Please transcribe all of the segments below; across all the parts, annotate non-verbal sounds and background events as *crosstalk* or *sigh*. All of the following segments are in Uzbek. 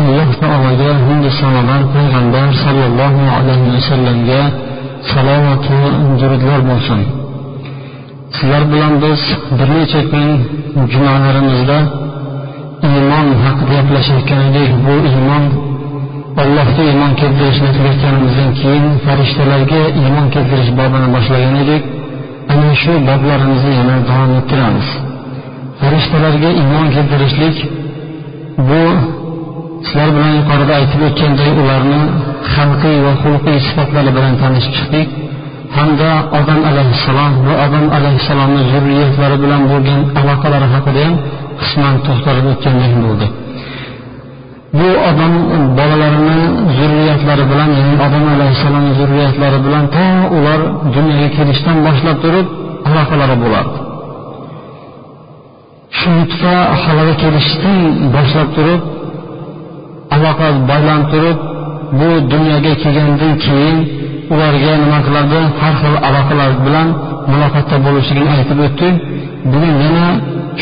Alloh taologa hamdu sanolar payg'ambar sollallohu alayhi vasallamga salovatu durudlar bo'lsin. Sizlar bilan biz bir necha kun jumalarimizda iymon haqida gaplashayotgan edik bu iymon allohga iymon keltirishni tugatganimizdan keyin farishtalarga iymon keltirish bobini boshlagan edik ana shu boblarimizni yana davom ettiramiz. Farishtalarga iymon keltirishlik bu sizlar bilan yuqorida aytib o'tganday ularni xalqiy va xulqiy sifatlari bilan tanishib chiqdik. Hamda odam alayhissalom va odam alayhissalomni zurriyatlari bilan bo'lgan aloqalari haqida ham qisman to'xtalib o'tgandek bo'ldi. Bu odam bolalarini zurriyatlari bilan ya'ni odam alayhissalomni zurriyatlari bilan to ular dunyoga kelishdan boshlab turib aloqalari bo'lardi. Shu nutfa haloga kelishdan boshlab turib aloqa boylantirib bu dunyoga kelgandan keyin ularga nima qiladi? Har xil aloqalar bilan muloqotda bo'lishligini aytib o'tdik bugun yana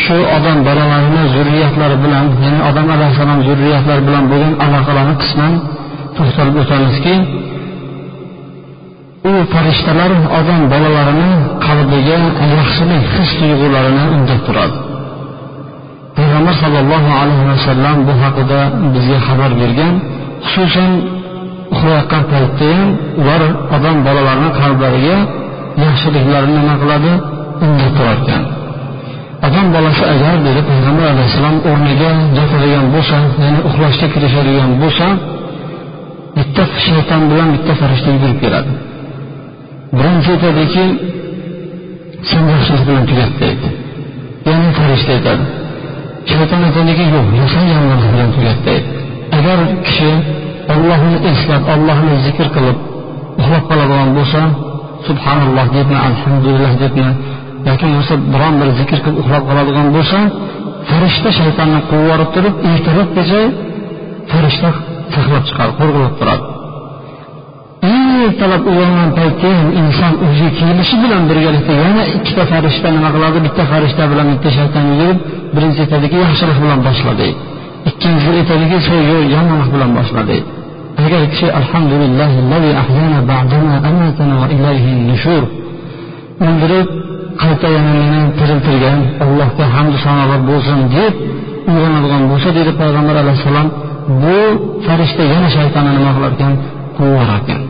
shu odam bolalarini zurriyatlari bilan ya'ni odam alayhissalom zurriyatlari bilan bo'lgan aloqalarni qisman to'xtalib o'tamizki u farishtalar odam bolalarini qalbiga yaxshilik his tuyg'ularini undab turadi. Payg'ambar sollallohu alayhi vasallam bu haqida bizga xabar bergan. Xususan uxlayotgan paytda ham ular odam bolalarini qalblariga yaxshiliklarni nima qiladi? Undab turarkan odam bolasi agar dedi payg'ambar alayhissalom o'rniga yotadigan bo'lsa ya'ni uxlashga kirishadigan bo'lsa bitta shayton bilan bitta farishta yugurib keladi. Birinchi aytadiki sen yaxshilik bilan tugat deydi ya'ni farishta aytadi. Shayton yo'q sen yomonlik bilan tugat agar kishi ollohni eslab ollohni zikr qilib uxlab qoladigan bo'lsa subhanalloh debmi alhamdulillah debmi yoki bo'lmasa biron bir zikr qilib uxlab qoladigan bo'lsa farishta shaytonni quvib yuborib turib ertalabgacha farishta saqlab chiqadi qo'rg'ilab turadi. Ertalab uyg'ongan paytda ham inson o'ziga kelishi bilan birgalikda yana ikkita farishta nima qiladi? Bitta farishta bilan bitta shayton yurib birinchi aytadiki yaxshilik bilan boshla deydi ikkinchisi aytadiki yo'q yomonlik bilan boshla deydi agar kishi alhamdulillah o'ldirib qayta yana meni tiriltirgan allohga hamdu sanolar bo'lsin deb uyg'onadigan bo'lsa deydi payg'ambar alayhissalom bu farishta yana shaytonni nima qilar ekan quvvar ekan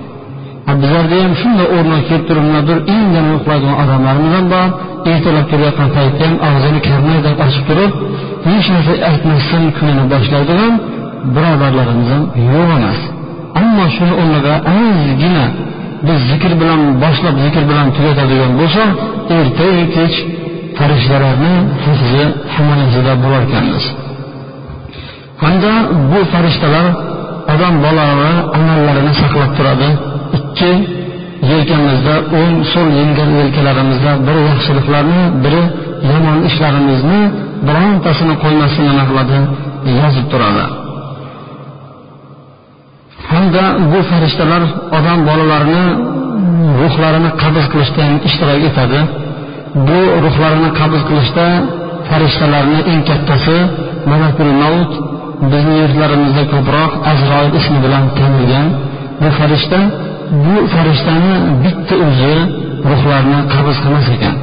bizlarda ham shunday o'rniga kelib turib nimadir indamay uxlaydigan odamlarimiz ham bor ertalab kelayotgan paytda ham og'zini karmaydan ochib turib hech narsa aytmasdan kunini boshlaydigan birodarlarimiz ham yo'q emas. Ammo shuni o'rniga ozgina biz zikr bilan boshlab zikr bilan tugatadigan bo'lsak ertayu kech farishtalarni hifzi himoyasida bo'larkanmiz hamda bu farishtalar odam bolani amallarini saqlab turadi. Ikki yelkamizda o'ng so'l yelkalarimizda biri yaxshiliklarni biri yomon ishlarimizni birontasini qo'ymasdan nima qiladi yozib turadi. Hamda bu farishtalar odam bolalarini ruhlarini qabz qilishda ham ishtirok etadi. Bu ruhlarini qabz qilishda farishtalarni eng kattasi malakul maut bizni yurtlarimizda ko'proq azroil ismi bilan tanilgan. Bu farishta bu farishtani bitta o'zi ruhlarni qabz qilmas ekan.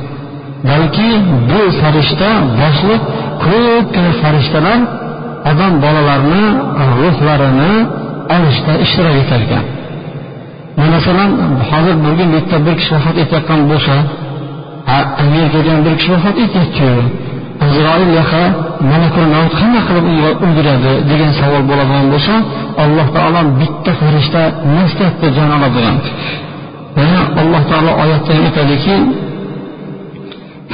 Balki bu farishta boshliq ko'pgina farishtalar odam bolalarini ruhlarini olishda ishtirok etar ekan. Masalan hozir bugun bitta bir kishi vafot etayotgan bo'lsa amerikada bir kishi vafot etyapti azroil yaqa malakul mavt qanday qilib o'ldiradi degan savol bo'ladigan bo'lsa alloh taolo bitta farishta masdaqda jon oladigan yana alloh taolo oyatda aytadiki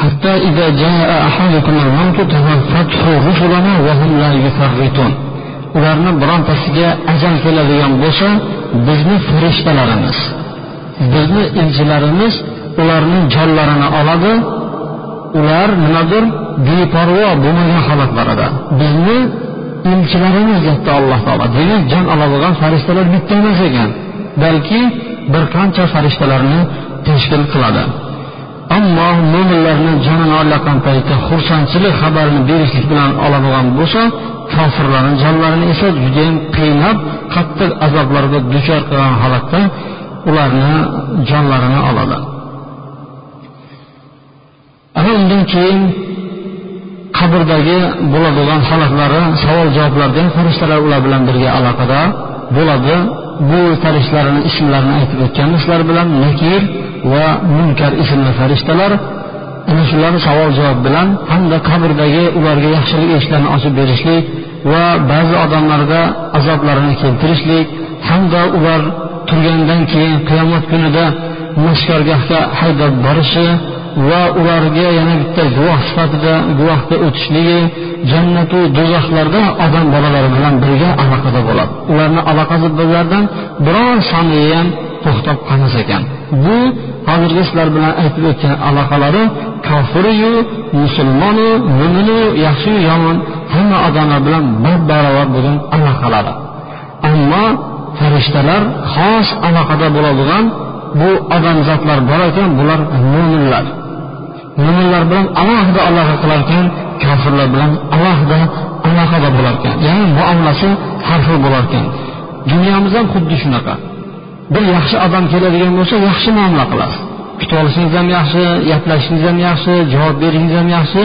حتى إذا جاء أحدكم الموت توفته رسلنا وهم لا يفرطون ularni birontasiga ajal keladigan bo'lsa bizni farishtalarimiz bizni elchilarimiz ularning jonlarini oladi ular nimadir beparvo bo'lmagan holatlarida bizni elchilarimiz deyapti alloh taolo. Demak jon oladigan farishtalar bitta emas ekan balki bir qancha farishtalarni tashkil qiladi. Ammo mo'minlarni jonini olayotgan paytda xursandchilik xabarini berishlik bilan oladigan bo'lsa kofirlarni jonlarini esa judayam qiynab qattiq azoblarga duchor qilgan holatda ularni jonlarini oladi. Ana undan keyin qabrdagi bo'ladigan holatlari savol javoblardan farishtalar ular bilan birga aloqada bo'ladi. Bu farishtalarni ismlarini aytib o'tganmiz sizlar bilan nakir va munkar ismli farishtalar ana shular savol javob bilan hamda qabrdagi ularga yaxshilik eshiklarini ochib berishlik va ba'zi odamlarga azoblarini keltirishlik hamda ular turgandan keyin qiyomat kunida mashkorgohga haydab borishi va ularga yana bitta guvoh sifatida guvohga o'tishligi jannatu do'zaxlarda odam bolalari bilan birga aloqada bo'ladi. Ularni aloqasi bizlardan biror soniya ham to'xtab qolmas ekan. Bu hozirgi sizlar bilan aytib o'tgan aloqalari kofiriyu musulmonu mo'minu yaxshiyu yomon hamma odamlar bilan bir barobar bo'lgan aloqalari ammo farishtalar xos aloqada bo'ladigan bu odamzodlar bor ekan bular mo'minlar mo'minlar bilan alohida aloqa qilarkan kofirlar bilan alohida aloqada bo'larkan. Ya'ni muomalasi har xil bo'larkan. Dunyomiz ham xuddi shunaqa. Bir yaxshi odam keladigan bo'lsa yaxshi muomala qilasiz. Kutib olishingiz ham yaxshi gaplashishingiz ham yaxshi javob berishingiz ham yaxshi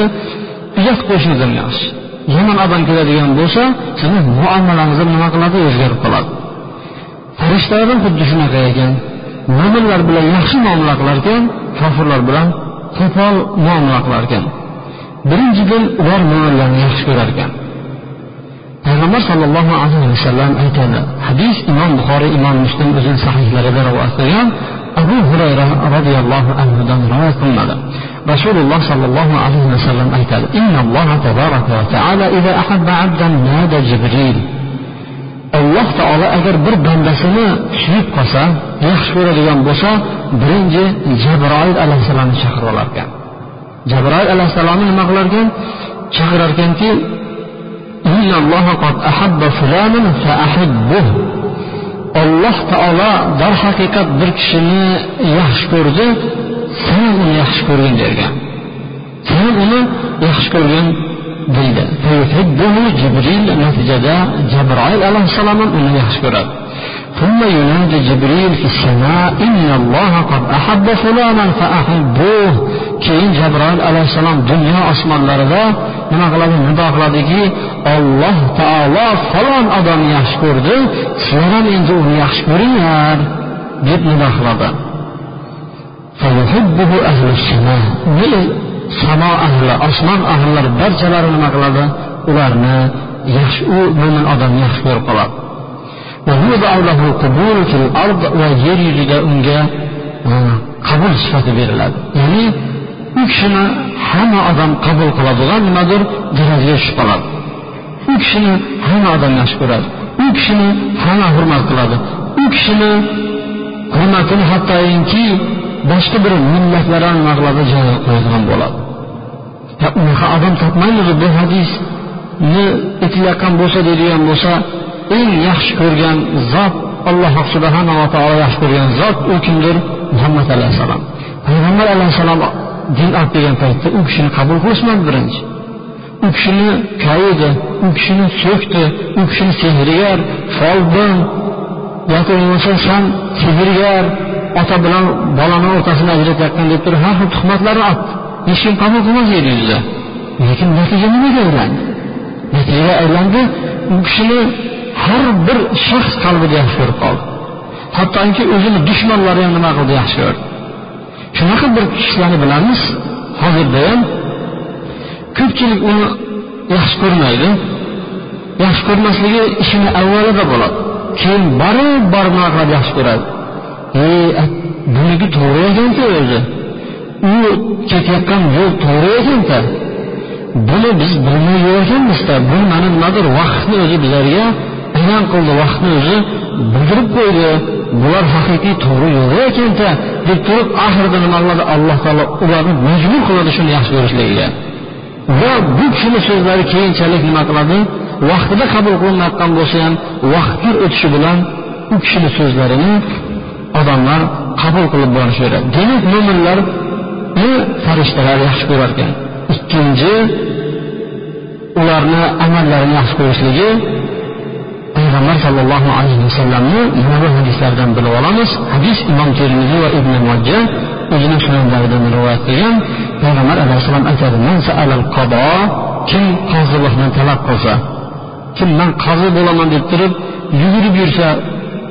uyat qo'yishingiz ham yaxshi. Yomon odam keladigan bo'lsa sizni muomalangiz ham nima qiladi? O'zgarib qoladi. Farishtalar ham xuddi shunaqa ekan. Mo'minlar bilan yaxshi muomala qilar ekan kofirlar bilan qo'pol muomala qilar ekan birinchidan ular mo'minlarni yaxshi ko'rar ekan payg'ambar sollallohu alayhi vasallam aytadi hadis imom buxoriy imom muslim o'zini sahihlarida rivoyat qilgan abu hurayra roziyallohu anhudan rivoyat qilinadi rasululloh sollallohu alayhi vasallam aytadi innalloha tabaraka va taala iza ahabba abdan nada jibril alloh taolo agar bir bandasini suyib qolsa yaxshi ko'radigan bo'lsa birinchi jabroil alayhissalomni chaqirib olarkan. Jabroil alayhissalomni nima qilarkan chaqirarkanki olloh taolo darhaqiqat bir kishini yaxshi ko'rdi sen uni yaxshi ko'rgin dergan sen uni yaxshi ko'rgin جيدا. فيحبه جبريل انه تجدى جبرائيل. عليه السلام أن يشكره ثم ينادي جبريل في السماء إن الله قد أحب فلانا فأحبوه. كين جبريل عليه السلام دنيا أصلا لرضا. من اغلب من اغلب الله تعالى فلان آدم يشكره فلان إن دون يشكره جبن اغلب فيحبه أهل السماء. Samo ahli osmon ahllari barchalari nima qiladi? Ularni yaxshi u mo'min odamni yaxshi ko'rib qoladi. Va yer yuzida unga qabul sifati beriladi. Ya'ni u kishini hamma odam qabul qiladigan nimadir darajaga tushib qoladi. U kishini hamma odam yaxshi ko'radi. U kishini hamma hurmat qiladi. U kishini hurmatini hattoki boshqa bir millatlar ham nima qiladi qo'yadigan bo'ladi. Unaqa odam topmaymiz bu hadisni aytilayotgan bo'lsa deydigan bo'lsa eng yaxshi ko'rgan zot alloh subhanava taolo yaxshi ko'rgan zot u kimdir? Muhammad alayhissalom payg'ambar alayhissalom din olib kelgan paytda u kishini qabul qilishmadi birinchi. U kishini koyidi u kishini so'kdi u kishini sehrgar folbin yoki bo'lmasa san sehrgar ota bilan bolani o'rtasini ajratayotgan deb turib har xil tuhmatlarni otdi hech kim qabul qilmas yer yuzida lekin natija nimaga aylandi natijaga aylandi u kishini har bir shaxs qalbida yaxshi ko'rib qoldi. Hattoki o'zini dushmanlari ham nima qildi yaxshi ko'rdi. Shunaqa bir kishilarni bilamiz hozirda ham ko'pchilik uni yaxshi ko'rmaydi. Yaxshi ko'rmasligi ishini avvalida bo'ladi. Keyin borib borib nima qiladi yaxshi ko'radi. Buniki to'g'ri ekanda o'zi. U ketayotgan yo'l to'g'ri ekanda buni biz bilmay yurganmizda bu mana nimadir vaqtni o'zi bizlarga bayon qildi vaqtni o'zi bildirib qo'ydi. Bular haqiqiy to'g'ri yo'l ekanda deb turib oxirida nima qiladi? Alloh taolo ularni majbur qiladi shuni yaxshi ko'rishligiga. Va bu kishini so'zlari keyinchalik nima qiladi? Vaqtida qabul qilinmayotgan bo'lsa ham vaqtlar o'tishi bilan u kishini so'zlarini odamlar qabul qilib borishaveradi demak mo'minlarni farishtalar yaxshi ko'rar ekan ikkinchi ularni amallarini yaxshi ko'rishligi payg'ambar sollallohu alayhi vasallamni mana bu hadislardan bilib olamiz. Hadis imom termiziy va ibn mojja o'zini sunanlaridan rivoyat qilgan. Payg'ambar alayhissalom aytadi kim qozilikni talab qilsa kim man qozi bo'laman deb turib yugurib yursa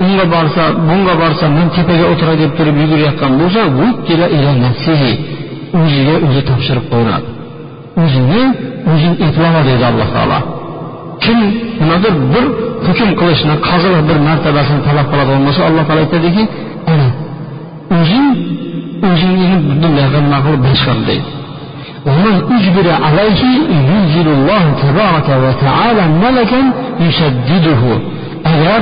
unga borsa bunga borsa men tepaga o'tiray deb turib yugurayotgan bo'lsa o'ziga o'zi topshirib qo'yiladi o'zini o'zing eplama deydi alloh taolo kim nimadir bir hukm qilishni qozilik bir martabasini talab qiladigan bo'lsa alloh taolo aytadiki ana o'zing o'zingni dunyoga nima qilib boshqar deydi ومن أجبر عليه ينزل الله تبارك وتعالى ملكا يسدده agar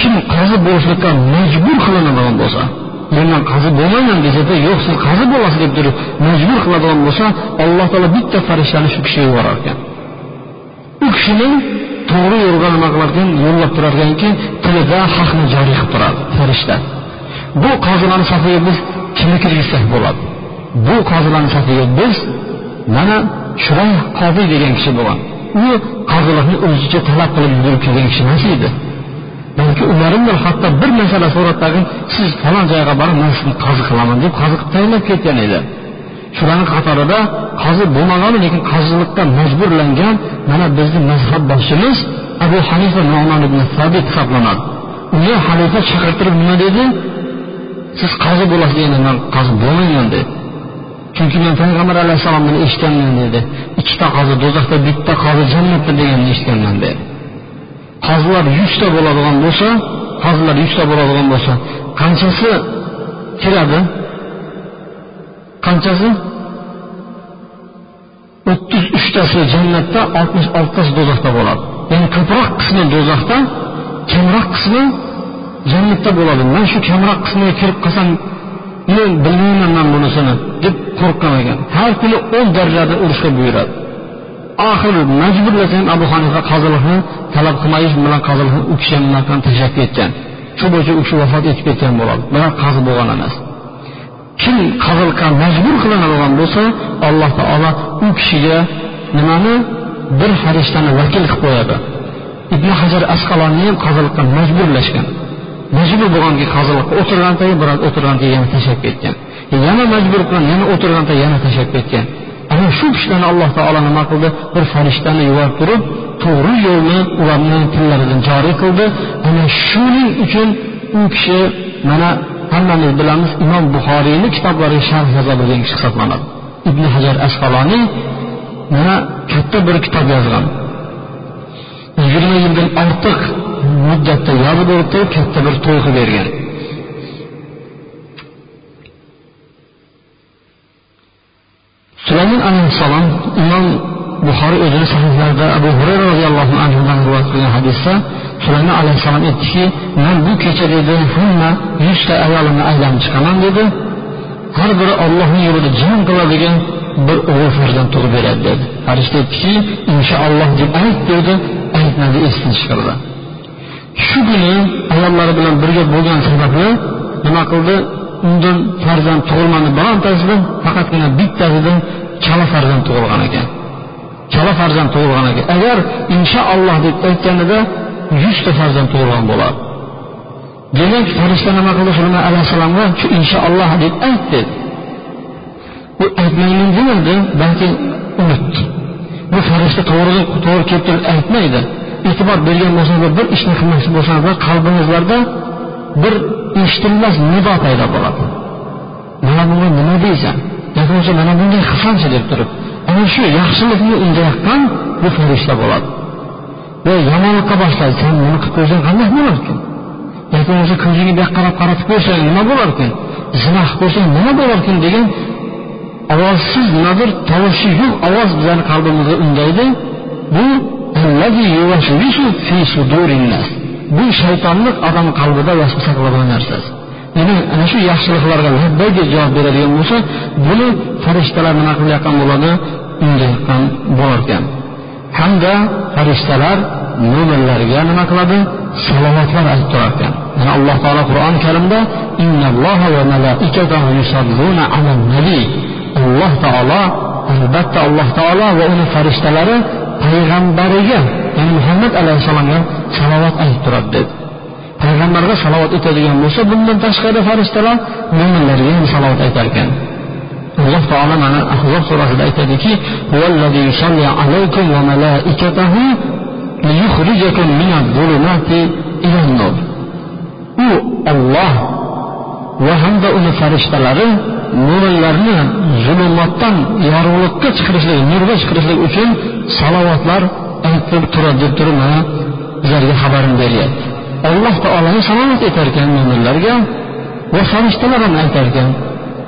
kim qazi bo'lishlikka majbur qilinadigan bo'lsa mendan qazi bo'lmayman desada yo'q siz qazi bo'lasiz deb turib majbur qiladigan bo'lsa alloh taolo bitta farishtani shu kishiga yuborar ekan u kishini to'g'ri yo'lga nima qilar ekan yo'llab turar ekanki tilida haqni joriy qilib turadi farishta. Bu qozilarni safiga biz kimni kirgizsak bo'ladi? Bu qozilarni safiga biz mana shuray qoziy degan kishi bo'lgan u qozilikni o'zicha talab qilib yugurib kelgan kishi emas edi. Balki umar ibn hatto bir masala so'rab tag'in siz falon joyga borib man sizni qazi qilaman deb qazi qilib tayinlab ketgan edi. Shularni qatorida qozi bo'lmagani lekin qozilikka majburlangan mana bizni mazhab boshimiz abu hanifa nomon ibn sabit hisoblanadi. Uni halifa chaqirtirib nima dedi? Siz qozi bo'lasiz endi man qozi bo'lmayman dedi. Chunki men payg'ambar alayhissalomdan eshitganman dedi. Ikkita qozi do'zaxda bitta qozi jannatda deganini eshitganman dedi. Qozilar yuzta bo'ladigan bo'lsa qozilar yuzta bo'ladigan bo'lsa qanchasi kiradi qanchasi? o'ttiz uchtasi jannatda oltmish oltitasi do'zaxda bo'ladi. Ya'ni ko'proq qismi do'zaxda kamroq qismi jannatda bo'ladi. Man shu kamroq qismiga kirib qolsam men bilmayman man bunisini deb qo'rqqan ekan. Har kuni o'n darajada urishga buyuradi. Oxiri majburlasan abu hanifa qozilikni talab qilmayish bilan qozilikni u kishi ham tashlab ketgan. Shu bo'yicha u kishi vafot etib ketgan bo'ladi. Biroq qazi bo'lgan emas. Kim qazilqa majbur qilinadigan bo'lsa alloh taolo u kishiga nimani? Bir farishtani vakil qilib qo'yadi. Ibn hajar asqalonni ham qozilikqa majburlashgan. Majbur bo'lganki qozilikqa o'tirgan tayi biroz o'tirgan tayi yana tashlab ketgan. Yana majbur qilgan yana o'tirgan yana tashlab ketgan. Ana shu kishilarni alloh taolo nima qildi? Bir farishtani yuborib turib to'g'ri yo'lni ularni tillaridan joriy qildi. Ana shuning uchun u kishi mana hammamiz bilamiz imom buxoriyni kitoblariga sharh yozadigan kishi hisoblanadi. Ibn hajar asqaloniy mana katta bir kitob yozgan. Yigirma yildan ortiq muddatda yozib o'tib katta bir to'y qilib bergan. Sulaymon alayhissalom imom buxoriy o'zini sahiflarida abu hurayra roziyallohu anhudan rivoyat qilgan hadisda sulaymon alayhissalom aytdiki man bu kecha dedi hamma yuzta ayolimni aylanib chiqaman dedi. Har biri ollohni yo'lida jang qiladigan bir o'g'il farzand tug'ib beradi dedi. Farishta aytdiki inshaalloh deb ayt dedi. Aytmadi esdan chiqardi. Shu kuni ayollari bilan birga bo'lgani sababli nima qildi? Undan farzand tug'ilmadi birontasidan faqatgina bittasidan chala farzand tug'ilgan ekan. Chala farzand tug'ilgan ekan. Agar inshaalloh deb aytganida yuzta farzand tug'ilgan bo'lardi demak farishta nima qildi? Sulaymon alayhissalomga shu inshaalloh deb ayt dedi. U aytmayman demadi balki unutdi. Bu farishta to'g'ri to'g'ri kelib turib aytmaydi. E'tibor bergan bo'lsangiz bir ishni qilmoqchi bo'lsangiz qalbingizlarda bir eshitilmas nido paydo bo'ladi? Mana bunga nima deysan? Yoki mana bunday qilsanchi deb turib ana shu yaxshilikni undayotgan bu farishta bo'ladi. Va yomonlikqa boshlaydi sen buni qilib qo'ysang qanday bo'larkan yoki bo'lmasa ko'zingni bu yoqqa qarab qaratib qo'ysang nima bo'larkan zina qilib qo'ysang nima bo'larkan degan ovozsiz nimadir tovushi yo'q ovoz bizani qalbimizga undaydi. Bu bu shaytonlik odam qalbida saqlagan narsasi ya'ni ana shu yaxshiliklarga labbay deb javob beradigan bo'lsa buni farishtalar nima qilayotgan bo'ladi? Undayotgan bo'larkan hamda farishtalar mo'minlarga nima qiladi? Salovatlar aytib turarkan. Yani mana alloh taolo qur'oni karimda alloh taolo albatta alloh taolo va uni farishtalari payg'ambariga ya'ni muhammad alayhissalomga salovat aytib turadi dedi payg'ambarga salovat etadigan bo'lsa bundan tashqari farishtalar mo'minlarga ham salovat aytar ekan. Alloh taolo mana ahzob surasida aytadiki u olloh va hamda uni farishtalari mo'minlarni zulmatdan yorug'likka chiqarishlik nurga chiqarishlik uchun salovatlar aytib turadi deb turib mana bizlarga xabarini beryapti. Alloh taoloni salovat etar ekan mo'minlarga va farishtalar ham aytar ekan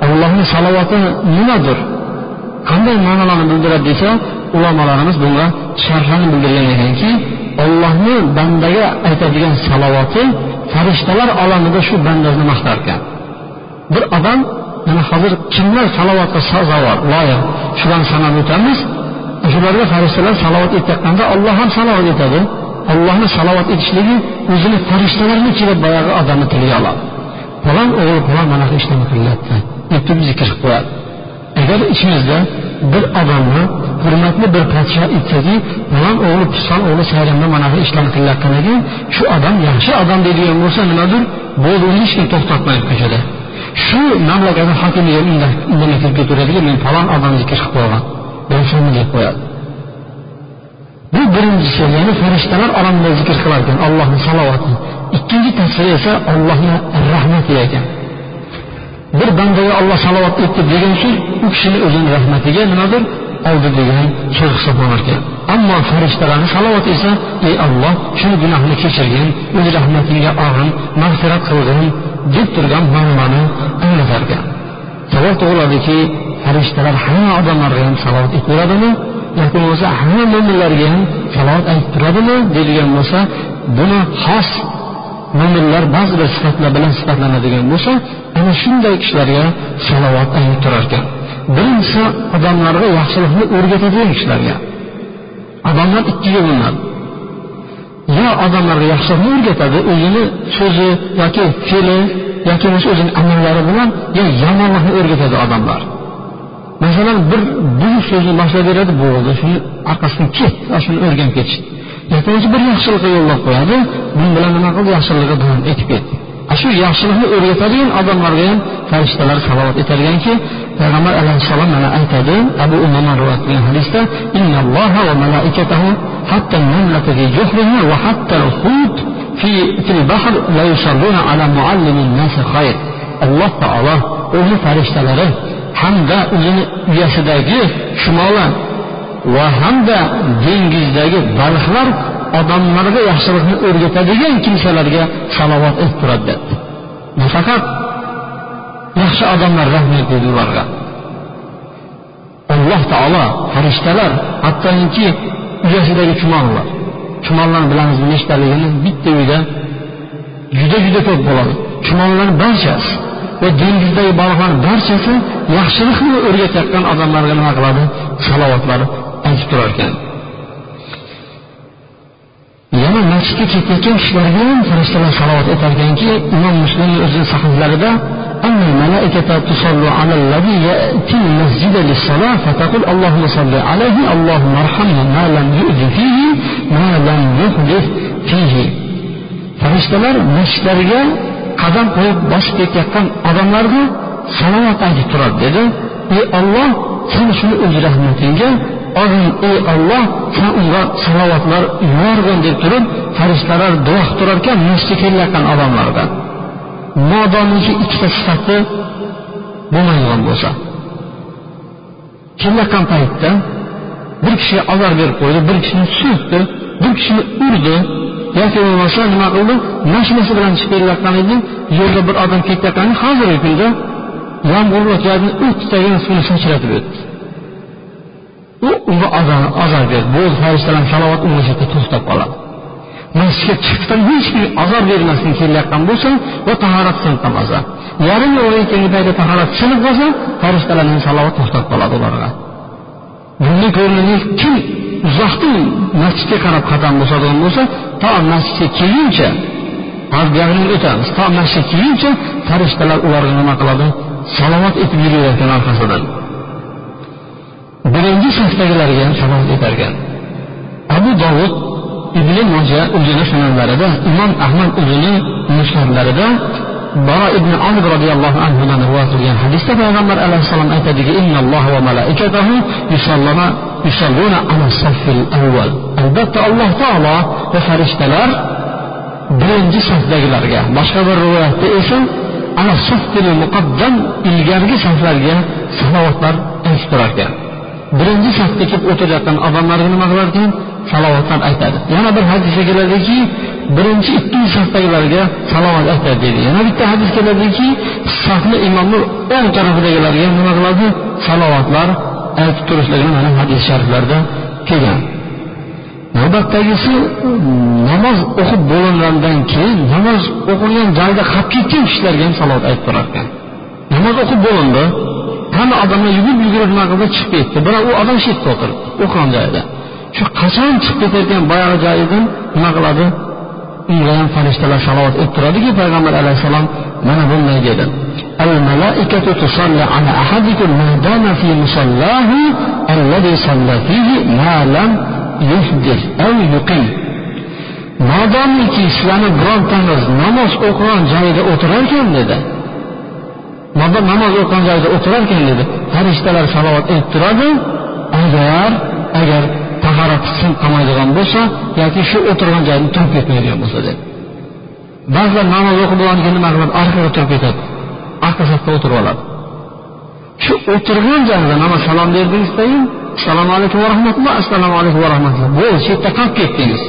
allohni salovati nimadir? Qanday ma'nolarni bildiradi desa ulamolarimiz bunga sharhlarni bildirgan ekanki ollohni bandaga aytadigan salovati farishtalar olamida shu bandani maqtar ekan bir odam mana hozir kimlar salovatga sazovor? Loyiq shularni sanab o'tamiz. Shularga farishtalar salovat etayotganda olloh ham salovat etadi. Ollohni salovat etishligi o'zini farishtalarni ichida boyagi odamni tiliga oladi falon o'g'li falon mana shu ishlarni qilyapti deb turib zikr qilib qo'yadi agar ichimizda bir odamni hurmatli bir podsho aytsaki falon o'g'li piston o'g'li sayramda mana shu ishlarni qilayotgan ekan shu odam yaxshi odam deydigan bo'lsa nimadir bo'ldi uni hech kim to'xtatmaydi ko'chada shu mamlakatni hokimiga indamay kirib ketaveradiki men falon odamni zikr qilib qo'ygan bilsanmi deb qo'yadi bu birinchisi ya'ni farishtalar olamida zikr qilar ekan allohni salovati ikkinchi tafsiri esa ollohni rahmati ekan bir bandaga olloh salovat etdi degan so'z u kishini o'zini rahmatiga nimadir oldi degan so'z hisoblanar ekan ammo farishtalarni salovati esa ey olloh shuni gunohini kechirgin o'z rahmatingga olgin mag'firat qilgin deb turgan ma'noni anglatar ekan savol tug'iladiki farishtalar hamma odamlarga ham salovat aytaveradimi yoki bo'lmasa hamma mo'minlarga ham salovat aytib turadimi deydigan bo'lsa buni xos mo'minlar ba'zi bir sifatlar bilan sifatlanadigan bo'lsa ana shunday kishilarga salovat aytib turar ekan birinchisi odamlarga yaxshilikni o'rgatadigan kishilarga. Odamlar ikkiga bo'linadi yo odamlarga yaxshilikni o'rgatadi o'zini so'zi yoki fe'li yoki bo'lmasa o'zini amallari bilan yo yomonlikni o'rgatadi odamlar. Masalan bir buyuk so'zni boshlab beradi bo'ldi. Shuni orqasidan ket shuni o'rganib ketishdi. Yoki bir yaxshilikqa yo'llab qo'yadi. Bu bilan nima qildi? Yaxshilig'i davom etib ketdi. Shu yaxshilikni o'rgatadigan odamlarga ham farishtalar salovat etar payg'ambar alayhissalom mana aytadi abu umama rivoyat qilgan hadisda innalloha va malaikatahu hatta namlata fi juhriha va hatta al-hut fi fil bahr la yusalluna ala muallimin nasi khayr alloh taolo o'zi farishtalari hamda o'zini uyasidagi chumoli va hamda dengizdagi baliqlar odamlarga yaxshilikni o'rgatadigan kimsalarga salovat aytib turadi. Debdi nafaqat yaxshi odamlar rahmat dedi ularga alloh taolo farishtalar hattoki uyasidagi chumollar chumollarni bilamiz nechtaligini bitta uyda juda juda ko'p bo'ladi. Chumollar barchasi va dengizdagi baliqlarni barchasi yaxshilikni o'rgatayotgan odamlarga nima qiladi salovatlar aytib turar ekan yana masjidga ketayotgan kishilarga ham farishtalar salovat aytar ekanki imom muslimni o'zini sahihlarida أن الملائكة تصلي على الذي يأتي المسجد للصلاة فتقول اللهم صل عليه اللهم ارحمه ما لم يؤذ فيه ما لم يحدث فيه farishtalar masjidlarga qadam qo'yib bosib ketayotgan odamlarga salovat aytib turadi dedi. Ey olloh sen shuni o'z rahmatingga olgin ey olloh san unga salovatlar yuborgin deb turib farishtalar duo qilib turarkan masjidga kelayotgan odamlarga. Modomiki ikkita sifati bo'lmaydigan bo'lsa. Kelayotgan paytda bir kishiga ozor berib qo'ydi bir kishini so'kdi bir kishini urdi. Yoki bo'lmasa nima qildi mashinasi bilan chiqib kelayotgan edi yo'lda bir odam ketayotgan hozirgi kunda yomg'ir u o'ttitagan suvni sachratib o'tdi. U unga azor berdi. Bo'ldi farishtalar salovat o'qishda to'xtab qoladi. Masjidga chiqdim hech kim azor bermasdan kelayotgan bo'lsa va tahorat sinib yarim yo'lga kelgan paytda tahorat sinib qolsa farishtalarning salovat to'xtab qoladi ularga. Bundan ko'rinadiki kim uzoqdan masjidga qarab qadam bosadigan bo'lsa to masjidga kelguncha gapini o'tamiz to masjidga kelguncha farishtalar ularga nima qiladi? Salovat etib yuravergan orqasidan. Birinchi safdagilarga ham salovat etarkan. Abu dovud ibn moja o'zini sunanlarida imom ahmad o'zini musnadlarida baro ibn amr roziyallohu anhudan rivoyat qilgan hadisda payg'ambar alayhissalom aytadiki va albatta alloh taolo va farishtalar birinchi safdagilarga boshqa bir rivoyatda esa ana saffil muqaddam ilgargi saflarga salovatlar aytib turar ekan birinchi safda kelib o'tirayotgan odamlarga nima qilar ekan salovatlar aytadi. Yana bir hadisda keladiki birinchi ikki safdagilarga salovat aytadi deydi yana bitta hadis keladiki safni imomni o'ng tarafidagilarga nima qiladi? Salovatlar aytib turishligini mana hadis shariflarda kelgan. Navbatdagisi namoz o'qib bo'lingandan keyin namoz o'qilgan joyda qolib ketgan kishilarga ham salovat aytib turar ekan namoz o'qib bo'lindi hamma odamlar yugurib yugurib nima qildi? Chiqib ketdi. Biroq u odam shu yerda o'tiribdi o'qigan joyida. Shu qachon chiqib ketayotgan boyagi joyidan nima qiladi? unga ham farishtalar salovat aytib turadiki payg'ambar alayhissalom mana bunday dedi الملائكة تصلي على أحدكم ما دام في مصلاه الذي صلى فيه ما لم يحدث أو يقيم modomiki sizlarni birontangiz namoz o'qigan joyida o'tirarkan dedi modom namoz o'qigan joyida o'tirarkan dedi farishtalar salovat aytib turadi agar agar tahorati qilmaydigan bo'lsa yoki shu o'tirgan joyini turib ketmaydigan bo'lsa deb. Ba'zilar namoz o'qib bo'lgandan keyin nima qiladi orqaga turib ketadi. Orqa safda o'tirib oladi. Shu o'tirgan joyida namoz salom berdingizdayu assalomu alaykum va rahmatulloh assalomu alaykum va rahmatulloh. Bo'ldi shu yerda qolib ketdingiz.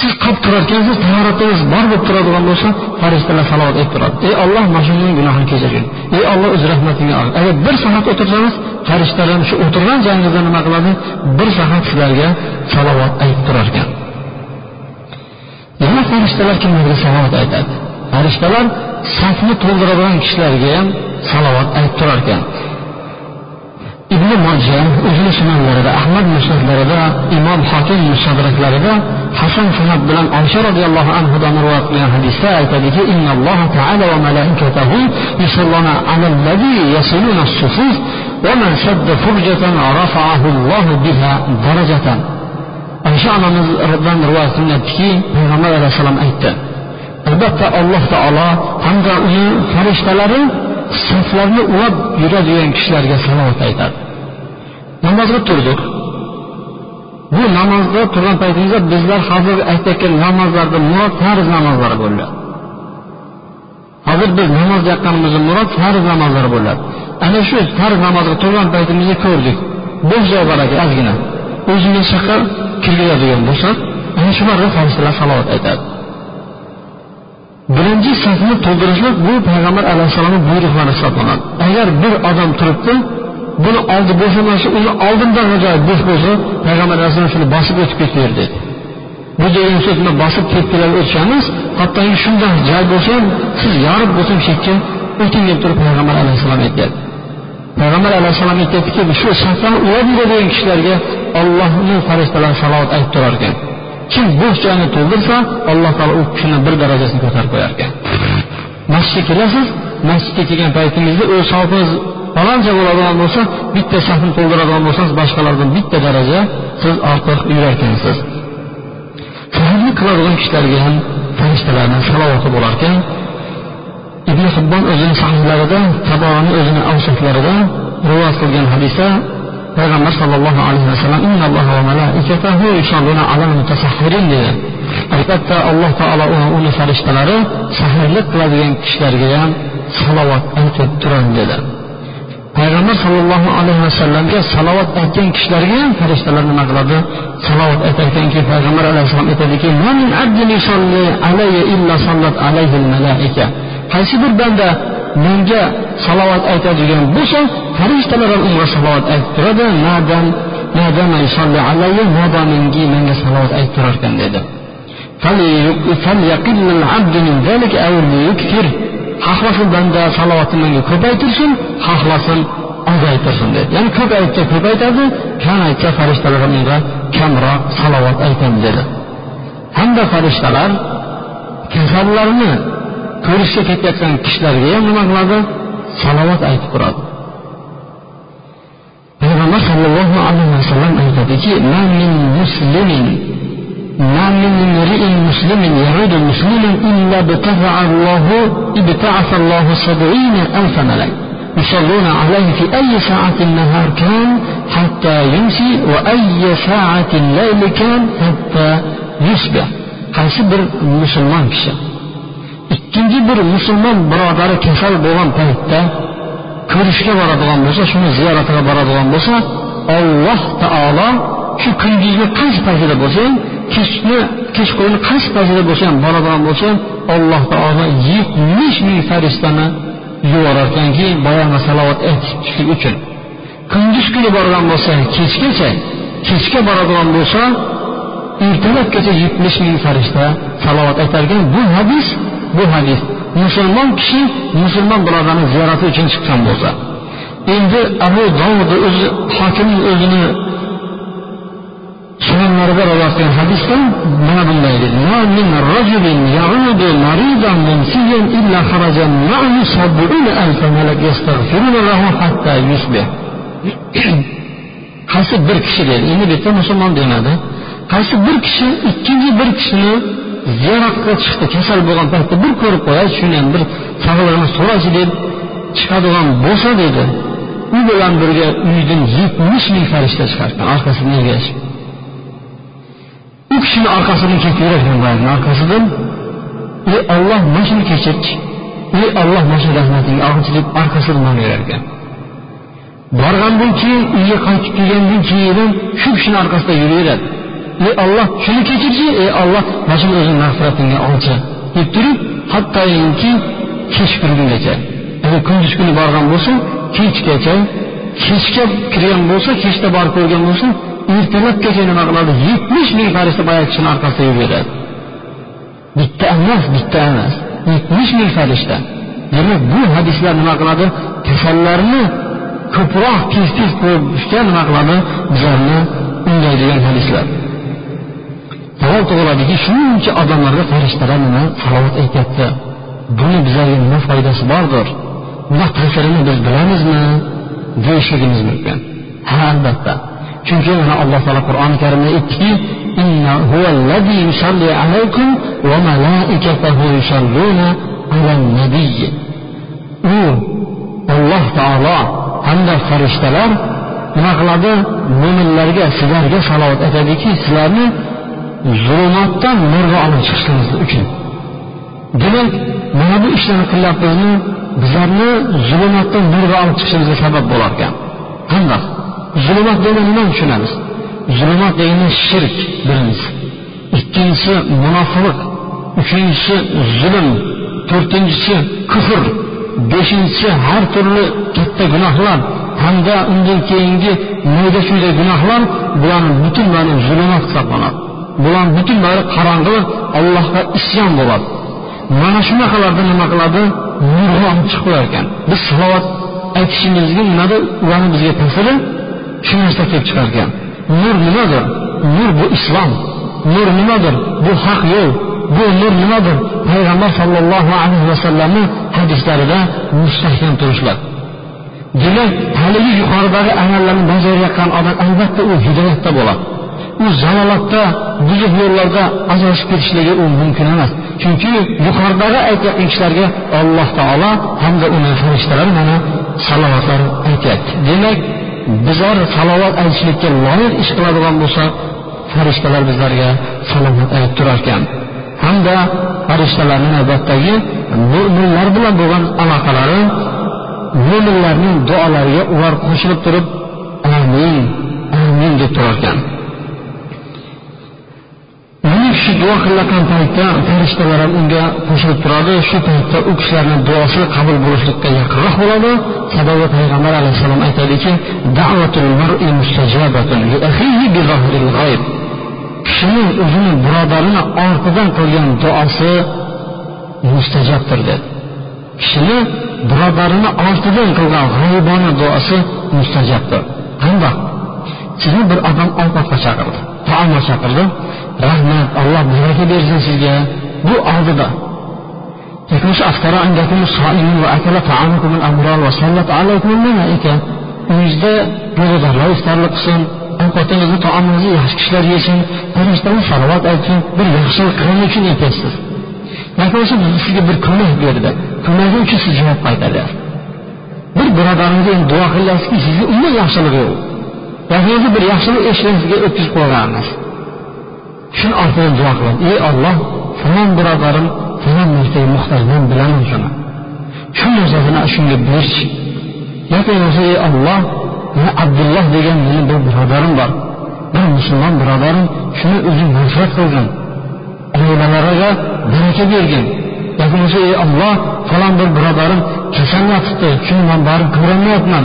Siz qolib turarkansiz tahoratingiz bor bo'lib turadigan bo'lsa farishtalar salovat aytib turadi. Ey olloh mana shuni gunohini kechirgin. Ey olloh o'z rahmatingga ol agar bir soat o'tirsangiz farishtalar shu o'tirgan joyingizda nima qiladi? Bir soat sizlarga salovat aytib turar ekan yana farishtalar kimlarga salovat aytadi? Farishtalar safni to'ldiradigan kishilarga ham salovat aytib turar ekan ibn moja o'zini sunanlarida ahmad musnatlarida imom hokim mustadraklarida hasan sanat bilan oysha roziyallohu anhudan rivoyat qilgan hadisda aytadiki innalloha taala va malaikatahu yusalluna alallazi yasiluna sufuf va man sadda furjatan rafa'ahu allohu biha darajatan oysha onamizdan rivoyat qilinadiki payg'ambar alayhissalom aytdi albatta alloh taolo hamda uni farishtalari saflarni ulab yuradigan kishilarga salovat aytadi. Namozga turdik. Bu namozda turgan paytimizda bizlar hozir aytayotgan namozlarda murod farz namozlar bo'ladi hozir biz namoz deyotganimizni murod farz namozlar bo'ladi. Ana shu farz namozga turgan paytimizda ko'rdik. Bo'sh joy bor ekan ozgina. O'zimiz shaqqa kirgizadigan bo'lsak ana shularga farishtalar salovat aytadi. Birinchi safni to'ldirishlik bu payg'ambar alayhissalomni buyruqlari hisoblanadi. Agar bir odam turibdi buni oldi bo'lsa mana shu uni oldindan ajoyib bo'sh bo'lsa payg'ambar alayhissalom shuni bosib o'tib ketaver dedi. Bu degan so'z bilan bosib tepkilab o'tishamiz. Hattoki shunday joy bo'lsa ham siz yorib bo'lsam chetga o'ting deb turib payg'ambar alayhissalom aytyapti payg'ambar alayhissalom aytyaptiki shu safdan ulab yuradigan kishilarga ollohni farishtalari salovat aytib turar ekan kim bo'sh joyni to'ldirsa alloh taolo u kishini bir darajasini ko'tarib qo'yar ekan masjidga kelasiz masjidga kelgan paytingizda o'z sofingiz faloncha bo'ladigan bo'lsa bitta safni to'ldiradigan bo'lsangiz boshqalardan bitta daraja siz ortiq yurarkansiz. Sahrlik qiladigan kishilarga ham farishtalarni salovati bo'larkan. Ibn hibbon o'zini sahihlarida taboni o'zini avsatlarida rivoyat qilgan hadisda payg'ambar sallallohu alayhi vasallam innalloha va malaikatahu albatta alloh taolo uni farishtalari sahrlik qiladigan kishilarga ham salovat aytib turadi dedi. Payg'ambar sollallohu alayhi vasallamga salovat aytgan kishilarga ham farishtalar nima qiladi salovat aytarkanki payg'ambar alayhissalom aytadiki qaysi bir banda menga salovat aytadigan bo'lsa farishtalar ham unga salovat aytib turadi modomiki menga salovat aytib turar ekan dedi xohlasa banda salovatni menga ko'paytirsin xohlasin ozaytirsin dedi. Ya'ni ko'p aytsa ko'paytadi kam aytsa farishtalar ham unga kamroq salovat aytadi dedi. Hamda farishtalar kasallarni ko'rishga ketayotgan kishilarga ham nima qiladi salovat aytib turadi payg'ambar sallallohu alayhi vasallam aytadiki ما من امرئ مسلم يعود مسلما إلا ابتعث الله ابتعث الله سبعين ألف ملك يصلون عليه في أي ساعة النهار كان حتى يمسي وأي ساعة الليل كان حتى يصبح bir musulmon kishi ikkinchi bir musulmon birodari kasal bo'lgan paytda ko'rishga boradigan bo'lsa shuni ziyoratiga boradigan bo'lsa alloh taolo shu kunduzni qaysi paytida bo'lsa ham kechni kechqurun qaysi paytida bo'lsa ham boradigan bo'lsa ham alloh taolo yetmish ming farishtani yuborarkanki ekanki salovat aytishlik uchun. Kunduz kuni borgan bo'lsa kechgacha kechga boradigan bo'lsa ertalabgacha yetmish ming farishta salovat aytarkan bu hadis bu hadis musulmon kishi musulmon birodarni ziyorati uchun chiqqan bo'lsa endi abu dovud o'zi hokimning o'zini sunanlarida rivoyat qilgan hadisda mana bunday dedi. *clears throat* Qaysi bir kishi dedi endi bu yerda musulmon demadi. Qaysi bir kishi ikkinchi bir kishini ziyoratga chiqdi kasal bo'lgan paytda bir ko'rib qo'yay shuni ham bir sog'lig'ini so'raychi deb chiqadigan bo'lsa dedi. U bilan birga uydan yetmish ming farishta chiqardi, orqasini orqasidan ergashib u kishini orqasidan ketib yurar boyagini orqasidan ey olloh mana shuni kechirchi ey olloh mana shu rahmatingga olg'inchi deb orqasidan boraverarkan borgandan keyin uyga qaytib kelgandan keyin shu kishini orqasida yuraveradi. Ey olloh shuni kechirchi ey olloh mana shuni o'zini mag'firatingga olchi deb turib hattoki kechqurungacha agar kunduz kuni borgan bo'lsa kechgacha kechga kirgan bo'lsa kechda borib ko'rgan bo'lsa ertalabgacha nima qiladi yetmish ming farishta boyagi kishini orqasida beradi bitta emas bitta emas yetmish ming farishta demak bu hadislar nima qiladi kasallarni ko'proq tez ah, tez ko'rishga nima qiladi bizlarni undaydigan hadislar halol tug'iladiki shuncha odamlarga farishtalar nima salovat aytyapti. Buni bizlarga nima foydasi bordir? Nima ta'sirini biz bilamizmi? Deyishligimiz mumkin. Ha albatta. Chunki mana alloh taolo qur'oni karimda aytdiki u alloh taolo hamda farishtalar nima qiladi? Mo'minlarga sizlarga salovat aytadiki sizlarni zulmatdan nurga olib chiqishingiz uchun demak mana bu ishlarni qilyapmizmi bizlarni zulmatdan nurga olib chiqishimizga sabab bo'lar ekan qandoq zulmat degani nimani tushunamiz zulmat degani shirk birinchisi ikkinchisi munofiqlik uchinchisi zulm to'rtinchisi kufr beshinchisi har turli katta gunohlar hamda undan keyingi mayda chuyda gunohlar bularni butun mana zulmat hisoblanadi bular butunlari qorong'i allohga isyon bo'ladi. Mana shunaqalarda nima qiladi? Nurg'on chiqib qo'yar ekan. Biz salovat aytishimizga nimada ularni bizga ta'siri? Shu narsa kelib chiqar ekan. Nur nimadir? Nur bu islom. Nur nimadir? Bu haq yo'l. Bu nur nimadir? Payg'ambar sollallohu alayhi vasallamni hadislarida mustahkam turishlar. Demak haligi yuqoridagi amallarni bajarayotgan odam albatta u hidoyatda bo'ladi. U zalolatda buzuq yo'llarda ajrashib ketishligi u mumkin emas. Chunki yuqoridagi aytayotgan kishilarga alloh taolo hamda uni farishtalari mana salovatlar aytyapti. Demak bizlar salovat aytishlikka loyiq ish qiladigan bo'lsak farishtalar bizlarga salovat aytib turar ekan hamda farishtalarni navbatdagi mo'minlar bilan bo'lgan aloqalari mo'minlarning duolariga ular qo'shilib turib amin amin deb turar ekan kishi duo qilayotgan paytda farishtalar ham unga qo'shilib turadi. Shu paytda u kishilarni duosi qabul bo'lishlikka yaqinroq bo'ladi. Sababi payg'ambar alayhissalom aytadiki kishining o'zini birodarini ortidan qilgan duosi mustajabdir dedi. Kishini birodarini ortidan qilgan g'oyibona duosi mustajabdir. Qandoq? Sizni bir odam ovqatga chaqirdi taomga chaqirdi. Rahmat alloh baraka bersin sizga. Bu oldida uyingizda ro'zadorlar iftorlik qilsin ovqatingizni taomingizni yaxshi kishilar yesin farishtalar salovat aytsin bir yaxshilik qilgani uchun aytyapsiz. Yoki bo'lmasa sizga bir ko'mak berdi ko'magi uchun siz javob qaytaryapsiz bir birodaringizga endi duo qilyapsizki sizga umuman yaxshiligi yo'q. Yoki o'zi bir yaxshilik eshigini sizga o'tkazib qo'yganmiz shuni ortidan duo qiladi. Ey olloh falon birodarim falon narsaga muhtoj men bilaman shuni. Shu narsasini shunga berch yoki bo'lmasa ey olloh meni abdulloh degan meni bir birodarim bor. Bir musulmon birodarim shuni o'zing mag'firat qilgin oilalariga baraka bergin. Yoki bo'lmasa ey olloh falon bir birodarim kasal yotibdi shuni man borib ko'rolmayapman.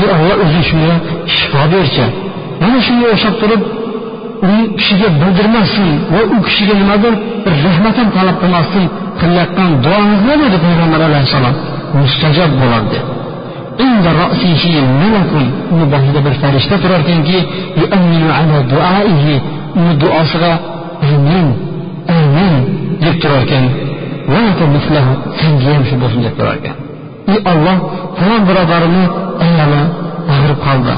Ey olloh o'zing shunga shifo berchi mana shunga o'xshab turib u kishiga bildirmasdan va u kishiga nimadir bir rahmat ham talab qilmasdan qilayotgan duongiz nima dedi payg'ambar alayhissalom? Mustajob bo'ladi. Dedi uni boshida bir farishta turar ekanki uni duosiga amin amin deb turar ekan ham shu bo'lsin deb turar ekan ey olloh falon birodarini ayoli og'rib qoldi.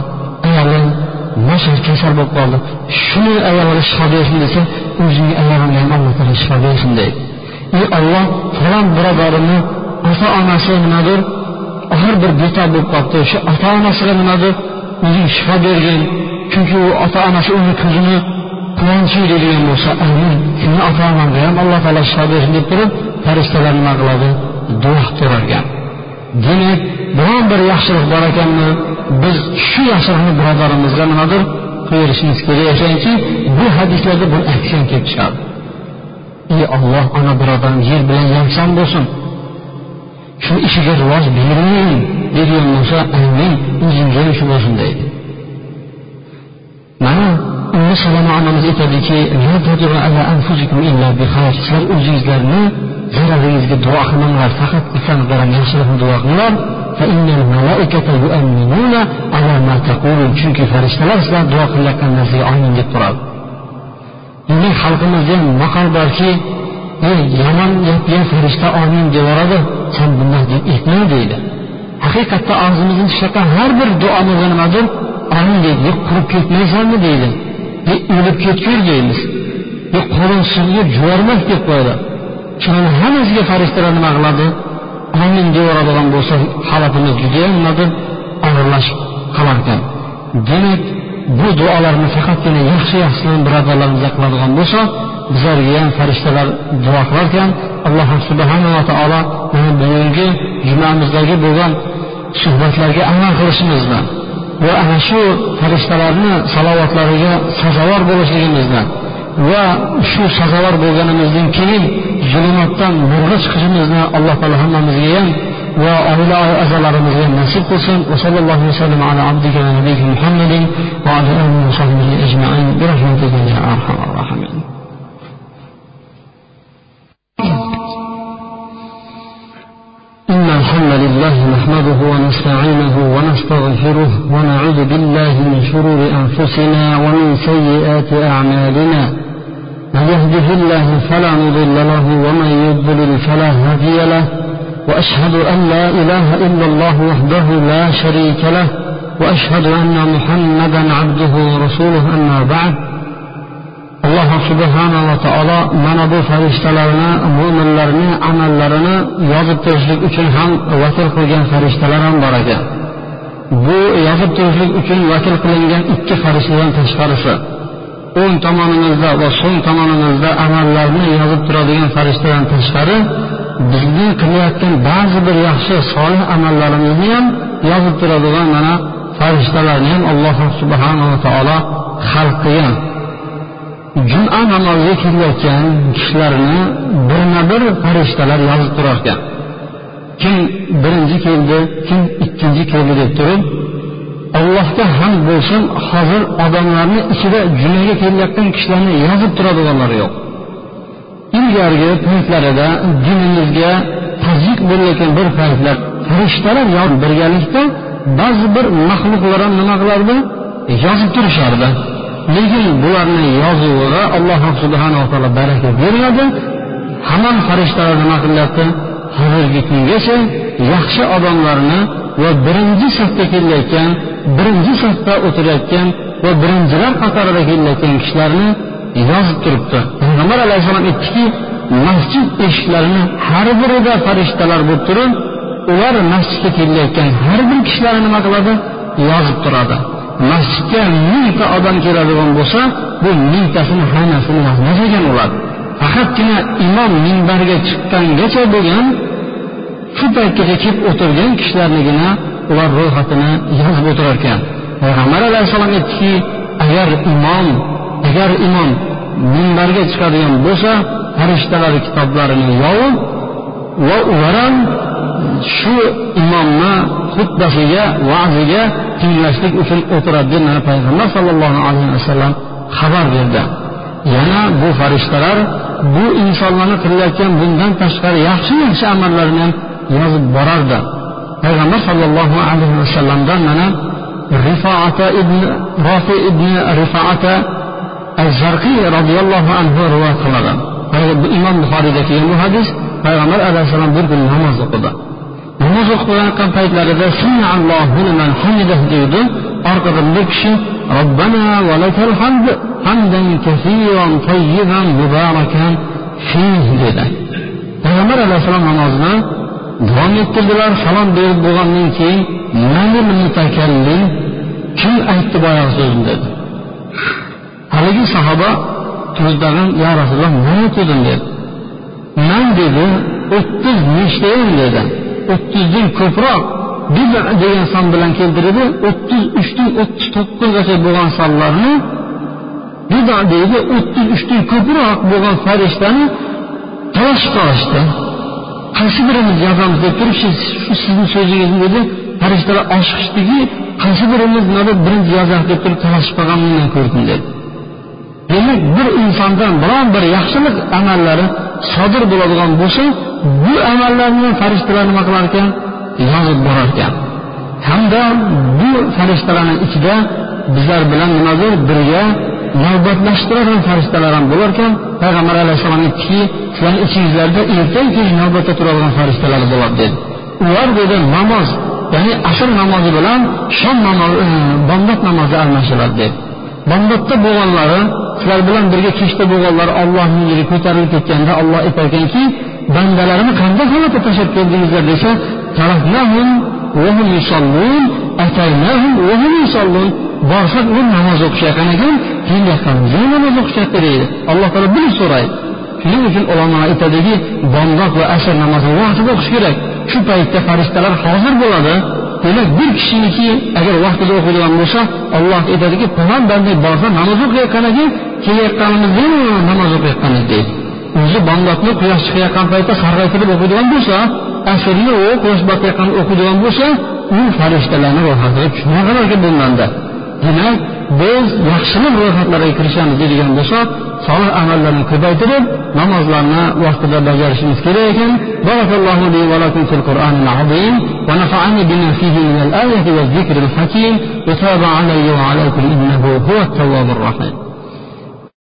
Nashr kasal bo'lib qoldi shuni ayolga shifo bersin desa o'zingni ayolimga ham alloh taolo shifo bersin deydi ey olloh falon birodarimni ota onasi nimadir axir bir betob bo'lib qolibdi shu ota onasiga nimadir o'zing shifo bergin chunki u ota onasi uni ko'zini quvonchi deydigan bo'lsa amin. Seni ota onamga ham alloh taolo shifo bersin deb turib farishtalar nima qiladi duo turar ekan demak biron bir yaxshilik bor ekanmi biz shu yaxshilikni birodarimizga nimadir qilaverishimiz kerak ekanki bu hadislarda buni aytgan kelib chiqadi ey olloh ana birodarim yer bilan yangsan bo'lsin. Shu ishiga rivoj bermang deydigan bo'lsa amin o'zingga ham shu bo'lsin deydi. Mana ummu salama onamiz aytadiki sizlar o'zingizlarni zararingizga duo qilmanglar faqat insonlarga yaxshilikni duo qilinglar. Chunki farishtalar sizlar duo qilayotgan narsaga omin deb turadi demak xalqimizda ham maqol borki yomon gapga farishta omin deyoradi sen bundoq deb aytma deydi haqiqatda og'zimizni chiqayotgan har bir duomizga nimadir omin deydi qurib ketmaysanmi deydi o'lib ketgur deymiz yo'q suvga juvarmak deb qo'yadi shularni hammasiga farishtalar nima qiladi omin deyaveradigan bo'lsa holatimiz judayam nimadir og'irlashib qolar ekan demak bu duolarni faqatgina yaxshi yaxshilarni birodarlarimizga qiladigan bo'lsa bizlarga ham farishtalar duo qilar ekan alloh subhanava taolo mana bugungi jumamizdagi bo'lgan suhbatlarga amal qilishimizni va ana shu farishtalarni salovatlariga sazovor bo'lishligimizni va shu sazovor bo'lganimizdan keyin zulmatdan nurga chiqishimizni alloh taolo hammamizga ham va oila a'zolarimizga ham nasib qilsin va sallallohu vasallam ala abdika va nabiyika muhammadin va ala alihi va sahbihi ajmain bi rahmatika ya إن الحمد لله نحمده ونستعينه ونستغفره ونعوذ بالله من شرور أنفسنا ومن سيئات أعمالنا من يهده الله فلا مضل له ومن يضلل فلا هادي له وأشهد أن لا إله إلا الله وحده لا شريك له وأشهد أن محمدا عبده ورسوله أما بعد. الله سبحانه وتعالى من أبو فرشتلرنا مؤمنلرنا عملرنا يازب تشرك için ham vakil kılgen فرشتلر ham bu yazıp tuzluk için vakil kılgen iki فرشتلر teşkarısı o'ng tomonimizda va so'ng tomonimizda amallarni yozib turadigan farishtadan tashqari bizni qilayotgan ba'zi bir yaxshi solih amallarimizni ham yozib turadigan mana farishtalarni ham alloh subhanava taolo xalq qilgan. Juma namoziga kelayotgan kishilarni birma bir farishtalar yozib turar ekan kim birinchi keldi kim ikkinchi keldi deb turib allohga hamd bo'lsin hozir odamlarni ichida jumaga kelayotgan kishilarni yozib turadiganlar yo'q. Ilgargi paytlarida dinimizga tazyiq bo'layotgan bir paytlar farishtalar birgalikda ba'zi bir maxluqlar ham nima qilardi yozib turishardi. Lekin bularni yozuviga alloh subhanava taolo baraka bermadi. Hamon farishtalar nima qilyapti? Hozirgi kungacha yaxshi odamlarni va birinchi safda kelayotgan birinchi safda o'tirayotgan va birinchilar qatorida kelayotgan kishilarni yozib turibdi. Payg'ambar alayhissalom aytdiki masjid eshiklarini har birida farishtalar bo'lib turib ular masjidga kelayotgan har bir kishilarni nima qiladi? Yozib turadi. Masjidga mingta odam keladigan bo'lsa bu mingtasini hammasini yozmas ekan ular. Faqatgina imom minbarga chiqqangacha bo'lgan shu paytgacha kelib o'tirgan kishilarnigina ular ro'yxatini yozib o'tirar ekan payg'ambar alayhissalom aytdiki agar imom agar imom minbarga chiqadigan bo'lsa farishtalar kitoblarini yovib va ular ham shu imomni xutbasiga va'ziga tinglashlik uchun o'tiradi deb mana payg'ambar sollallohu alayhi vasallam xabar berdi. Yana bu farishtalar bu insonlarni qilayotgan bundan tashqari yaxshi yaxshi amallarni ham yozib borardi. Payg'ambar sollallohu alayhi vasallamdan mana rifoata ibn rofi ibn rifoata az zarqiy roziyallohu anhu rivoyat qiladi imom buxoriyda kelgan bu hadis payg'ambar alayhissalom bir kun namoz o'qidi namoz o'qiyotgan paytlarida deydi orqadan bir kishi robbana va lakal hamd hamdan kasiran tayyiban mubarakan fih dedi payg'ambar alayhissalom namozini davom ettirdilar salom berib bo'lgandan keyin mutakallim kim aytdi boyagi so'zni dedi. Haligi sahoba turdidan yo rasululloh man aytdim dedi. Man dedi o'ttiz nechtayam dedi. O'ttizdan ko'proq bida degan son bilan keltirdi o'ttiz uchdan o'ttiz to'qqizgacha bo'lgan sonlarni bida deydi o'ttiz uchdan ko'proq bo'lgan farishtani talash qilishdi. Qaysi birimiz yozamiz deb turib shu sizni so'zingizni dedi farishtalar oshiqishdiki qaysi birimiz birinchi yozaq deb turib talashib qolganini men ko'rdim dedi. Demak bir insondan biron bir yaxshilik amallari sodir bo'ladigan bo'lsa bu amallarni farishtalar nima qilar ekan yozib borar ekan hamda bu farishtalarni ichida bizlar bilan nimadir birga navbatlashtiradigan farishtalar ham bo'lar ekan payg'ambar alayhissalom aytdiki sizlarni ichingizlarda ertayu kech navbatda turadigan farishtalar bo'ladi dedi. Ular dedi namoz ya'ni asr namozi bilan shom namozi e, bomdod namozi almashiladi dedi. Bomdodda bo'lganlari sizlar bilan birga kechda bo'lganlar ollohni yo'liga ko'tarilib ketganda olloh aytarkanki bandalarini qanday holatda tashlab keldingizlar? desa borsak ular namoz o'qishayotgan ekan. Keyin yoqqanmiz namoz o'qishyapti deydi alloh taolo bilib so'raydi shuning uchun ulamo aytadiki bomdod va asr namozini vaqtida o'qish kerak. Shu paytda farishtalar hozir bo'ladi. Demak bir kishiniki agar vaqtida o'qiydigan bo'lsa olloh aytadiki palon banda borsa namoz o'qiyotgan ekan kelayotganimizda namoz o'qiyotganmiz deydi. O'zi bomdodni quyosh chiqayotgan paytda sarg'aytirib o'qiydigan bo'lsa asrni u quyosh botayotganda o'qiydigan bo'lsa u farishtalarni ro'yxatiga tushmaganlarga bo'lganda demak biz yaxshilik ro'yxatlariga kirishamiz deydigan bo'lsa solih amallarni ko'paytirib namozlarni vaqtida bajarishimiz kerak ekan barakallohu li va lakum fil qur'anil azim va nafa'ani bima fihi min al ayati va zikril hakim wa taba alayya va alaykum innahu huvat tawwabur rahim